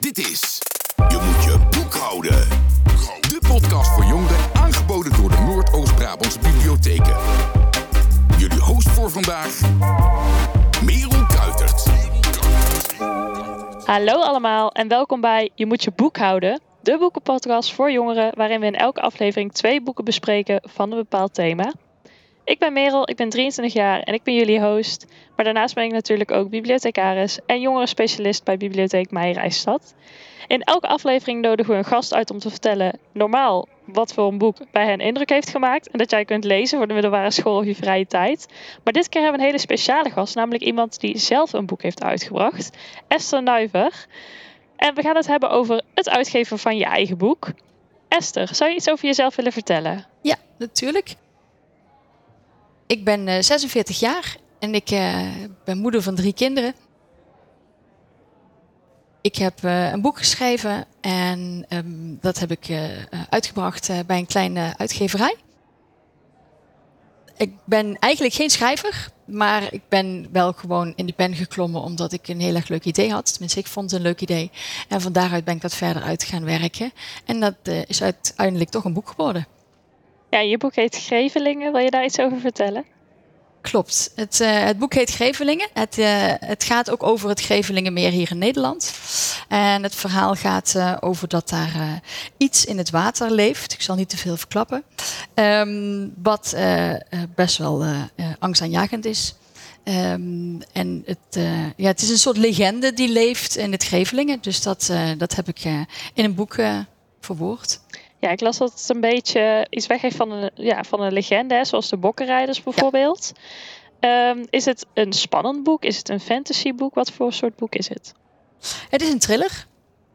Dit is Je moet je boek houden. De podcast voor jongeren aangeboden door de Noord-Oost-Brabantse bibliotheken. Jullie host voor vandaag, Merel Kuitert. Hallo allemaal en welkom bij Je moet je boek houden, de boekenpodcast voor jongeren waarin we in elke aflevering twee boeken bespreken van een bepaald thema. Ik ben Merel, ik ben 23 jaar en ik ben jullie host. Maar daarnaast ben ik natuurlijk ook bibliothecaris en jongerenspecialist bij Bibliotheek Meijerijstad. In elke aflevering nodigen we een gast uit om te vertellen, normaal, wat voor een boek bij hen indruk heeft gemaakt. En dat jij kunt lezen voor de middelbare school of je vrije tijd. Maar dit keer hebben we een hele speciale gast, namelijk iemand die zelf een boek heeft uitgebracht. Esther Nuiver. En we gaan het hebben over het uitgeven van je eigen boek. Esther, zou je iets over jezelf willen vertellen? Ja, natuurlijk. Ik ben uh, 46 jaar en ik uh, ben moeder van drie kinderen. Ik heb uh, een boek geschreven en um, dat heb ik uitgebracht bij een kleine uitgeverij. Ik ben eigenlijk geen schrijver, maar ik ben wel gewoon in de pen geklommen omdat ik een heel erg leuk idee had. Tenminste, ik vond het een leuk idee. En van daaruit ben ik dat verder uit gaan werken. En dat is uiteindelijk toch een boek geworden. Ja, je boek heet Grevelingen. Wil je daar iets over vertellen? Klopt. Het, uh, het boek heet Grevelingen. Het, uh, het gaat ook over het Grevelingenmeer hier in Nederland. En het verhaal gaat uh, over dat daar iets in het water leeft. Ik zal niet te veel verklappen. Um, wat best wel angstaanjagend is. Um, en het, ja, het is een soort legende die leeft in het Grevelingen. Dus dat, dat heb ik in een boek verwoord. Ja, ik las dat het een beetje iets weggeeft van een, ja, van een legende, hè, zoals de Bokkenrijders bijvoorbeeld. Ja. Um, is het een spannend boek? Is het een fantasyboek? Wat voor soort boek is het? Het is een thriller.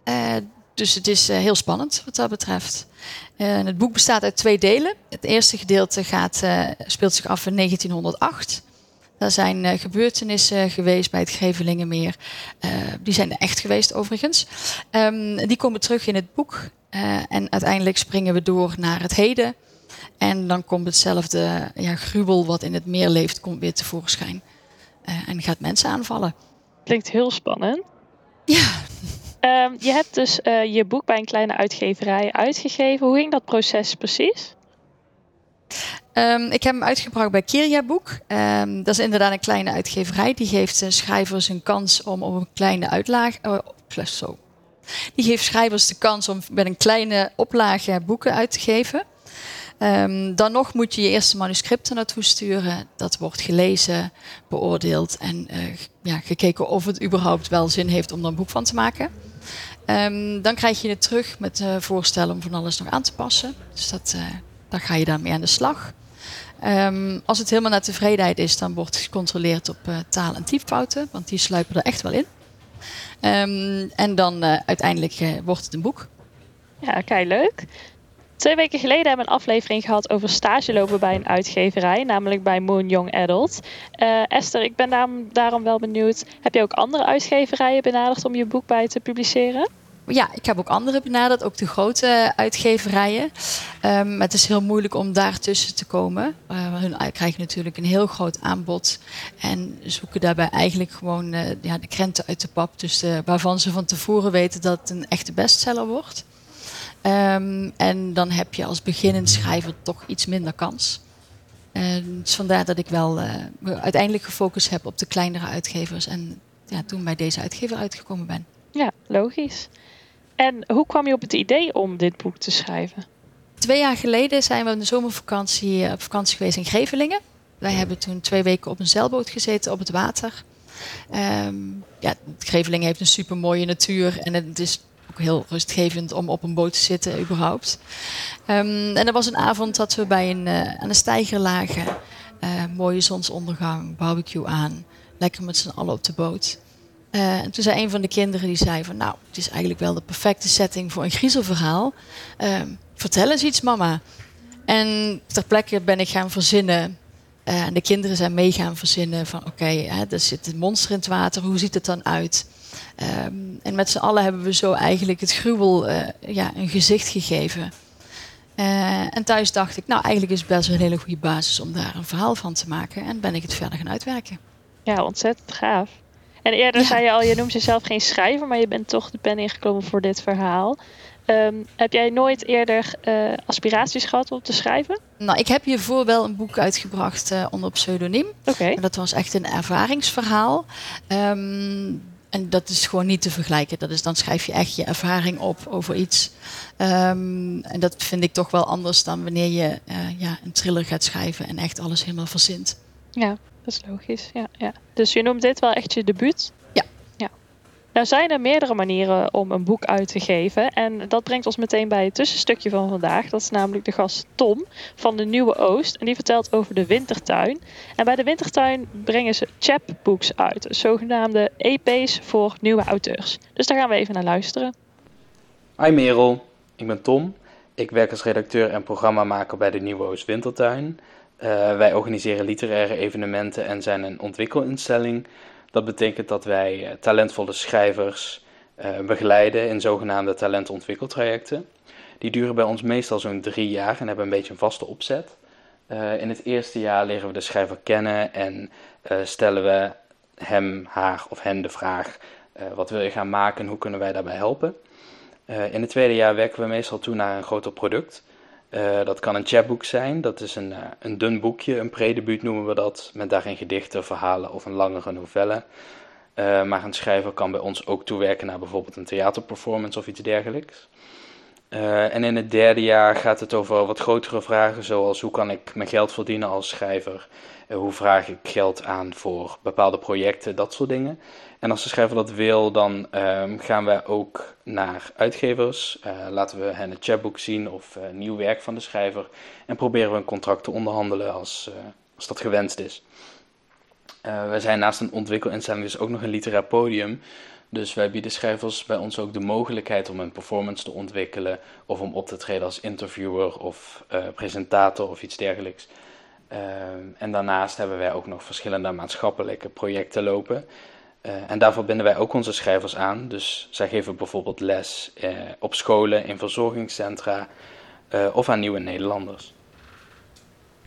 Uh, dus het is uh, heel spannend wat dat betreft. Uh, het boek bestaat uit twee delen. Het eerste gedeelte gaat, speelt zich af in 1908. Er zijn gebeurtenissen geweest bij het Grevelingenmeer. die zijn er echt geweest overigens. Um, die komen terug in het boek. Uh, en uiteindelijk springen we door naar het heden. En dan komt hetzelfde ja, gruwel wat in het meer leeft, komt weer tevoorschijn. Uh, en gaat mensen aanvallen. Klinkt heel spannend. Ja. Um, je hebt dus uh, je boek bij een kleine uitgeverij uitgegeven. Hoe ging dat proces precies? Um, ik heb hem uitgebracht bij Kiria Boek. Um, dat is inderdaad een kleine uitgeverij. Die geeft schrijvers een kans om op een kleine uitlaag... Oh, zo, die geeft schrijvers de kans om met een kleine oplage boeken uit te geven. Um, dan nog moet je je eerste manuscript er naartoe sturen. Dat wordt gelezen, beoordeeld en uh, ja, gekeken of het überhaupt wel zin heeft om er een boek van te maken. Um, dan krijg je het terug met uh, voorstellen om van alles nog aan te passen. Dus dat, uh, dan ga je daarmee aan de slag. Um, als het helemaal naar tevredenheid is, dan wordt gecontroleerd op taal- en typfouten, want die sluipen er echt wel in. Um, en dan uh, uiteindelijk uh, wordt het een boek. Ja, kei leuk. Twee weken geleden hebben we een aflevering gehad over stage lopen bij een uitgeverij, namelijk bij Moon Young Adult. Uh, Esther, ik ben daarom, daarom wel benieuwd. Heb je ook andere uitgeverijen benaderd om je boek bij te publiceren? Ja, ik heb ook andere benaderd, ook de grote uitgeverijen. Um, het is heel moeilijk om daartussen te komen. Uh, hun krijgen natuurlijk een heel groot aanbod en zoeken daarbij eigenlijk gewoon uh, ja, de krenten uit de pap. Dus waarvan ze van tevoren weten dat het een echte bestseller wordt. Um, en dan heb je als beginnend schrijver toch iets minder kans. En dus vandaar dat ik wel uiteindelijk gefocust heb op de kleinere uitgevers en ja, toen bij deze uitgever uitgekomen ben. Ja, logisch. En hoe kwam je op het idee om dit boek te schrijven? Twee jaar geleden zijn we in de zomervakantie op vakantie geweest in Grevelingen. Wij hebben toen twee weken op een zeilboot gezeten op het water. Um, ja, Grevelingen heeft een super mooie natuur en het is ook heel rustgevend om op een boot te zitten überhaupt. Um, en er was een avond dat we bij een, uh, aan een steiger lagen. Uh, mooie zonsondergang, barbecue aan. Lekker met z'n allen op de boot. En toen zei een van de kinderen die zei van nou, het is eigenlijk wel de perfecte setting voor een griezelverhaal. Uh, vertel eens iets, mama. En ter plekke ben ik gaan verzinnen. Uh, en de kinderen zijn mee gaan verzinnen van oké, er zit een monster in het water, hoe ziet het dan uit? Um, en met z'n allen hebben we zo eigenlijk het gruwel ja, een gezicht gegeven. en thuis dacht ik, nou eigenlijk is het best een hele goede basis om daar een verhaal van te maken. En ben ik het verder gaan uitwerken. Ja, ontzettend gaaf. En eerder Ja. zei je al, je noemt jezelf geen schrijver, maar je bent toch de pen ingeklommen voor dit verhaal. Ehm, heb jij nooit eerder eh, aspiraties gehad om te schrijven? Nou, ik heb hiervoor wel een boek uitgebracht eh, onder pseudoniem. Oké. En dat was echt een ervaringsverhaal. Ehm, en dat is gewoon niet te vergelijken. Dat is, dan schrijf je echt je ervaring op over iets. Ehm, en dat vind ik toch wel anders dan wanneer je eh, ja, een thriller gaat schrijven en echt alles helemaal verzint. Ja, dat is logisch. Ja, ja. Dus je noemt dit wel echt je debuut? Ja. ja. Nou zijn er meerdere manieren om een boek uit te geven. En dat brengt ons meteen bij het tussenstukje van vandaag. Dat is namelijk de gast Tom van de Nieuwe Oost. En die vertelt over de Wintertuin. En bij de Wintertuin brengen ze chapbooks uit. Zogenaamde EP's voor nieuwe auteurs. Dus daar gaan we even naar luisteren. Hi Merel, ik ben Tom. Ik werk als redacteur en programmamaker bij de Nieuwe Oost Wintertuin. Eh, wij organiseren literaire evenementen en zijn een ontwikkelinstelling. Dat betekent dat wij eh, talentvolle schrijvers eh, begeleiden in zogenaamde talentontwikkeltrajecten. Die duren bij ons meestal zo'n drie jaar en hebben een beetje een vaste opzet. In het eerste jaar leren we de schrijver kennen en stellen we hem, haar of hen de vraag: wat wil je gaan maken en hoe kunnen wij daarbij helpen? In het tweede jaar werken we meestal toe naar een groter product. Eh, dat kan een chapbook zijn, dat is een, eh, een dun boekje, een predebuut noemen we dat, met daarin gedichten, verhalen of een langere novelle. Eh, maar een schrijver kan bij ons ook toewerken naar bijvoorbeeld een theaterperformance of iets dergelijks. En in het derde jaar gaat het over wat grotere vragen, zoals hoe kan ik mijn geld verdienen als schrijver? Eh, hoe vraag ik geld aan voor bepaalde projecten, dat soort dingen. En als de schrijver dat wil, dan ehm, gaan we ook naar uitgevers. Eh, laten we hen het chapbook zien of eh, nieuw werk van de schrijver. En proberen we een contract te onderhandelen als, als dat gewenst is. We zijn naast een ontwikkelinstelling dus ook nog een literair podium. Dus wij bieden schrijvers bij ons ook de mogelijkheid om een performance te ontwikkelen. Of om op te treden als interviewer of presentator of iets dergelijks. Ehm, en daarnaast hebben wij ook nog verschillende maatschappelijke projecten lopen. Eh, en daarvoor binden wij ook onze schrijvers aan. Dus zij geven bijvoorbeeld les eh, op scholen, in verzorgingscentra eh, of aan nieuwe Nederlanders.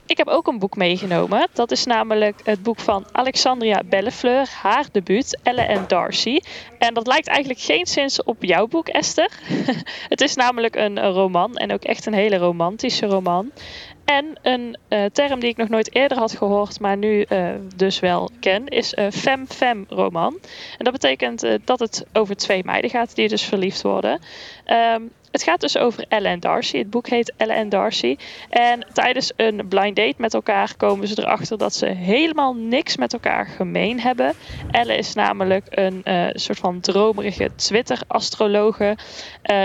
Ik heb ook een boek meegenomen. Dat is namelijk het boek van Alexandria Bellefleur, haar debuut, Elle en Darcy. En dat lijkt eigenlijk geen sinds op jouw boek, Esther. het is namelijk een roman en ook echt een hele romantische roman. En een eh, term die ik nog nooit eerder had gehoord, maar nu eh, dus wel ken, is een fem-fem roman. En dat betekent eh, dat het over twee meiden gaat die dus verliefd worden. Ehm, het gaat dus over Elle en Darcy. Het boek heet Elle en Darcy. En tijdens een blind date met elkaar komen ze erachter dat ze helemaal niks met elkaar gemeen hebben. Elle is namelijk een soort van dromerige Twitter-astrologe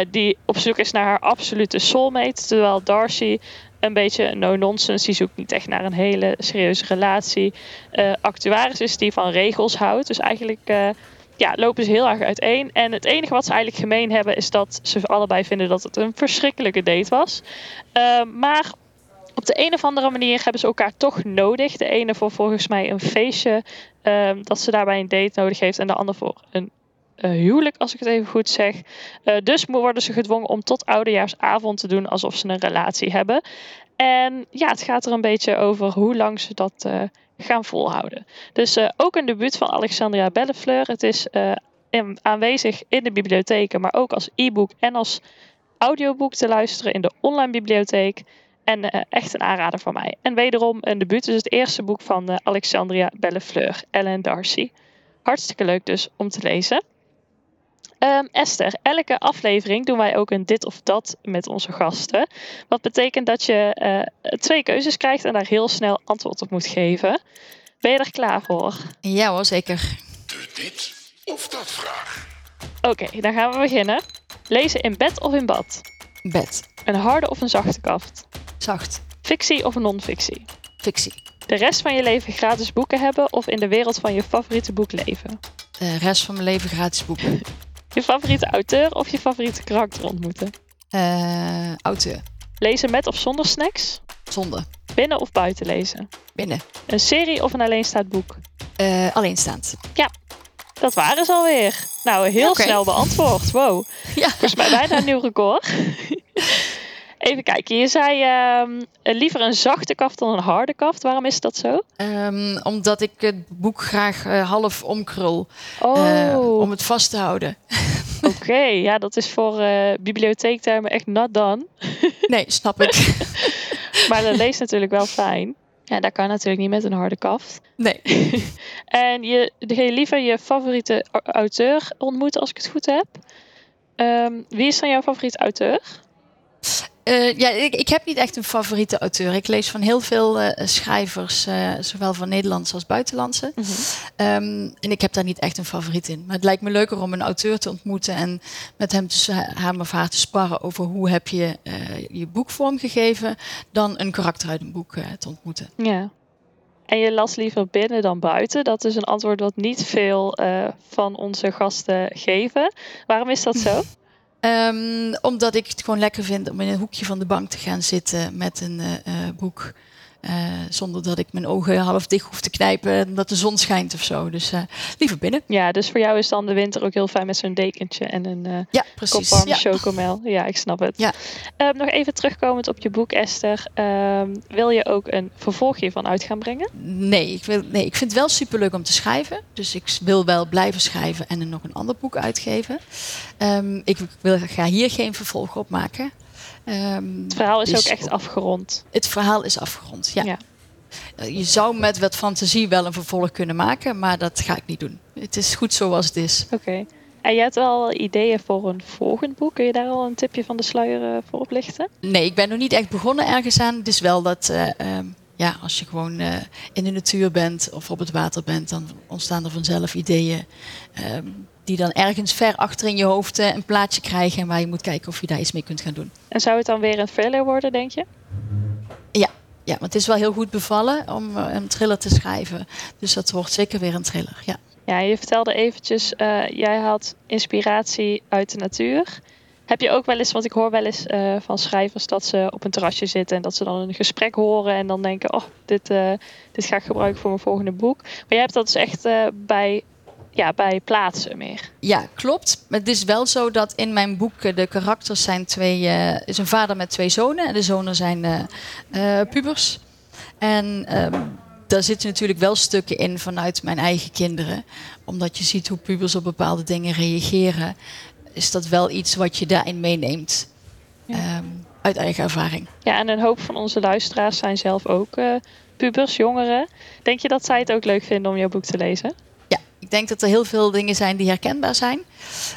die op zoek is naar haar absolute soulmate. Terwijl Darcy een beetje no-nonsense, die zoekt niet echt naar een hele serieuze relatie. Eh, actuaris is die van regels houdt. Dus eigenlijk eh, ja, lopen ze heel erg uiteen. En het enige wat ze eigenlijk gemeen hebben is dat ze allebei vinden dat het een verschrikkelijke date was. Eh, maar op de een of andere manier hebben ze elkaar toch nodig. De ene voor volgens mij een feestje ehm, dat ze daarbij een date nodig heeft. En de ander voor een huwelijk, als ik het even goed zeg. Eh, dus worden ze gedwongen om tot oudejaarsavond te doen alsof ze een relatie hebben. En ja, het gaat er een beetje over hoe lang ze dat eh, gaan volhouden. Dus eh, ook een debuut van Alexandria Bellefleur. Het is eh, aanwezig in de bibliotheken, maar ook als e-book en als audioboek te luisteren in de online bibliotheek. En eh, echt een aanrader van mij. En wederom een debuut. Dus het eerste boek van eh, Alexandria Bellefleur, Ellen Darcy. Hartstikke leuk dus om te lezen. Ehm, Esther, elke aflevering doen wij ook een dit of dat met onze gasten. Wat betekent dat je eh, twee keuzes krijgt en daar heel snel antwoord op moet geven. Ben je er klaar voor? Ja hoor, zeker. De dit of dat vraag. Oké, dan gaan we beginnen. Lezen in bed of in bad? Bed. Een harde of een zachte kaft? Zacht. Fictie of non-fictie? Fictie. De rest van je leven gratis boeken hebben of in de wereld van je favoriete boek leven? De rest van mijn leven gratis boeken. Je favoriete auteur of je favoriete karakter ontmoeten? Eh, auteur. Lezen met of zonder snacks? Zonde. Binnen of buiten lezen? Binnen. Een serie of een alleenstaand boek? Eh, alleenstaand. Dat waren ze alweer. Nou, heel snel beantwoord. Wow. Ja. Volgens mij bijna een nieuw record. Even kijken, je zei ehm, liever een zachte kaft dan een harde kaft. Waarom is dat zo? Ehm, omdat ik het boek graag eh, half omkrul. Oh, eh, om het vast te houden. oké. Ja, dat is voor eh bibliotheektermen echt not done. Nee, snap ik. Maar dat leest natuurlijk wel fijn. Ja, dat kan natuurlijk niet met een harde kaft. Nee. En je, je liever je favoriete au- auteur ontmoeten als ik het goed heb. Ehm, wie is dan jouw favoriete auteur? Eh, ja, ik, ik heb niet echt een favoriete auteur. Ik lees van heel veel eh, schrijvers, eh, zowel van Nederlandse als buitenlandse. Ehm, en ik heb daar niet echt een favoriet in. Maar het lijkt me leuker om een auteur te ontmoeten en met hem s- haar of haar te sparren over hoe heb je je boek vormgegeven, dan een karakter uit een boek te ontmoeten. Ja. En je las liever binnen dan buiten. Dat is een antwoord wat niet veel van onze gasten geven. Waarom is dat zo? Ehm, omdat ik het gewoon lekker vind om in een hoekje van de bank te gaan zitten met een eh, eh, boek. Eh, zonder dat ik mijn ogen half dicht hoef te knijpen en dat de zon schijnt of zo. Dus eh, liever binnen. Ja, dus voor jou is dan de winter ook heel fijn met zo'n dekentje en een eh Ja, kop precies. Ja. chocomel. Ja, ik snap het. Ja. Ehm, nog even terugkomend op je boek, Esther. Ehm, wil je ook een vervolg hiervan uit gaan brengen? Nee, ik wil, nee, ik vind het wel superleuk om te schrijven. Dus ik wil wel blijven schrijven en er nog een ander boek uitgeven. Ehm, ik wil, ga hier geen vervolg op maken. Ehm, Het verhaal is dus ook echt afgerond. Het verhaal is afgerond, ja. Ja. Eh, Je zou met wat fantasie wel een vervolg kunnen maken, maar dat ga ik niet doen. Het is goed zoals het is. Oké. En je hebt wel ideeën voor een volgend boek. Kun je daar al een tipje van de sluier eh, voor oplichten? Nee, ik ben nog niet echt begonnen ergens aan. Het is wel dat eh, ehm, ja, als je gewoon in de natuur bent of op het water bent, dan ontstaan er vanzelf ideeën ehm, die dan ergens ver achter in je hoofd eh, een plaatje krijgen en waar je moet kijken of je daar iets mee kunt gaan doen. En zou het dan weer een thriller worden, denk je? Ja, maar het is wel heel goed bevallen om eh, een thriller te schrijven. Dus dat wordt zeker weer een thriller. Ja. Ja, je vertelde eventjes, eh, jij had inspiratie uit de natuur. Heb je ook wel eens, want ik hoor wel eens van schrijvers dat ze op een terrasje zitten en dat ze dan een gesprek horen en dan denken, oh, dit, dit ga ik gebruiken voor mijn volgende boek. Maar jij hebt dat dus echt bij, ja, bij plaatsen meer. Ja, klopt. Het is wel zo dat in mijn boek eh, de karakters zijn twee. eh is een vader met twee zonen. En de zonen zijn eh, pubers. En ehm, daar zitten natuurlijk wel stukken in vanuit mijn eigen kinderen. Omdat je ziet hoe pubers op bepaalde dingen reageren. Is dat wel iets wat je daarin meeneemt. Ja. Ehm, uit eigen ervaring. Ja, en een hoop van onze luisteraars zijn zelf ook pubers, jongeren. Denk je dat zij het ook leuk vinden om jouw boek te lezen? Denk dat er heel veel dingen zijn die herkenbaar zijn.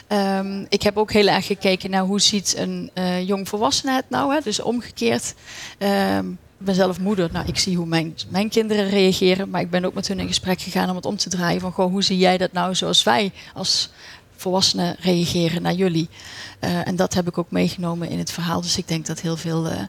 Ehm, ik heb ook heel erg gekeken naar hoe ziet een eh jong volwassene het nou. Hè? Dus omgekeerd. Ehm, ik ben zelf moeder. Nou, ik zie hoe mijn, mijn kinderen reageren. Maar ik ben ook met hun in gesprek gegaan om het om te draaien. Van, hoe zie jij dat nou zoals wij als volwassenen reageren naar jullie? Eh, en dat heb ik ook meegenomen in het verhaal. Dus ik denk dat heel veel eh,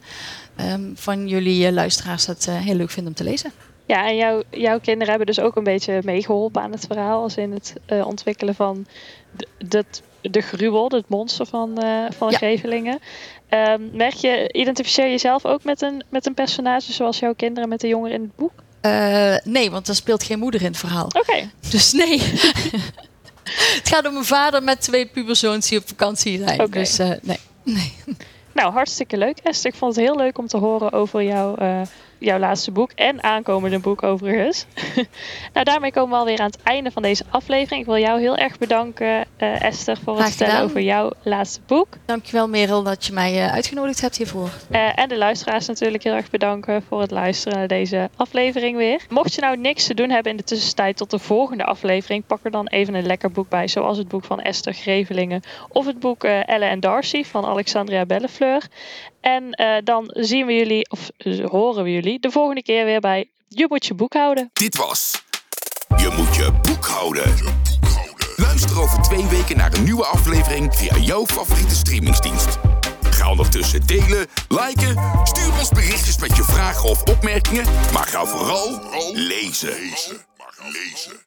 ehm, van jullie luisteraars dat heel leuk vinden om te lezen. Ja, en jouw jouw kinderen hebben dus ook een beetje meegeholpen aan het verhaal. Als in het eh, ontwikkelen van de, dat- de gruwel, het monster van, eh van. Grevelingen. Ehm, merk je, identificeer je zelf ook met een, met een personage zoals jouw kinderen met de jongeren in het boek? Eh, nee, want er speelt geen moeder in het verhaal. Oké, Dus nee. het gaat om een vader met twee puberzoons die op vakantie zijn. Oké. Dus nee. nee. nou hartstikke leuk Esther. Ik vond het heel leuk om te horen over jouw, jouw laatste boek en aankomende boek overigens. nou, daarmee komen we alweer aan het einde van deze aflevering. Ik wil jou heel erg bedanken Esther voor het vertellen over jouw laatste boek. Dankjewel Merel dat je mij eh, uitgenodigd hebt hiervoor. Eh, en de luisteraars natuurlijk heel erg bedanken voor het luisteren naar deze aflevering weer. Mocht je nou niks te doen hebben in de tussentijd tot de volgende aflevering, pak er dan even een lekker boek bij. Zoals het boek van Esther Grevelingen of het boek eh, Elle en Darcy van Alexandria Bellefleur. En eh, dan zien we jullie, of horen we jullie, de volgende keer weer bij Je moet je boek houden. Dit was Je moet je boek houden. Luister over twee weken naar een nieuwe aflevering via jouw favoriete streamingsdienst. Ga ondertussen delen, liken, stuur ons berichtjes met je vragen of opmerkingen, maar ga vooral lezen. Maar lezen.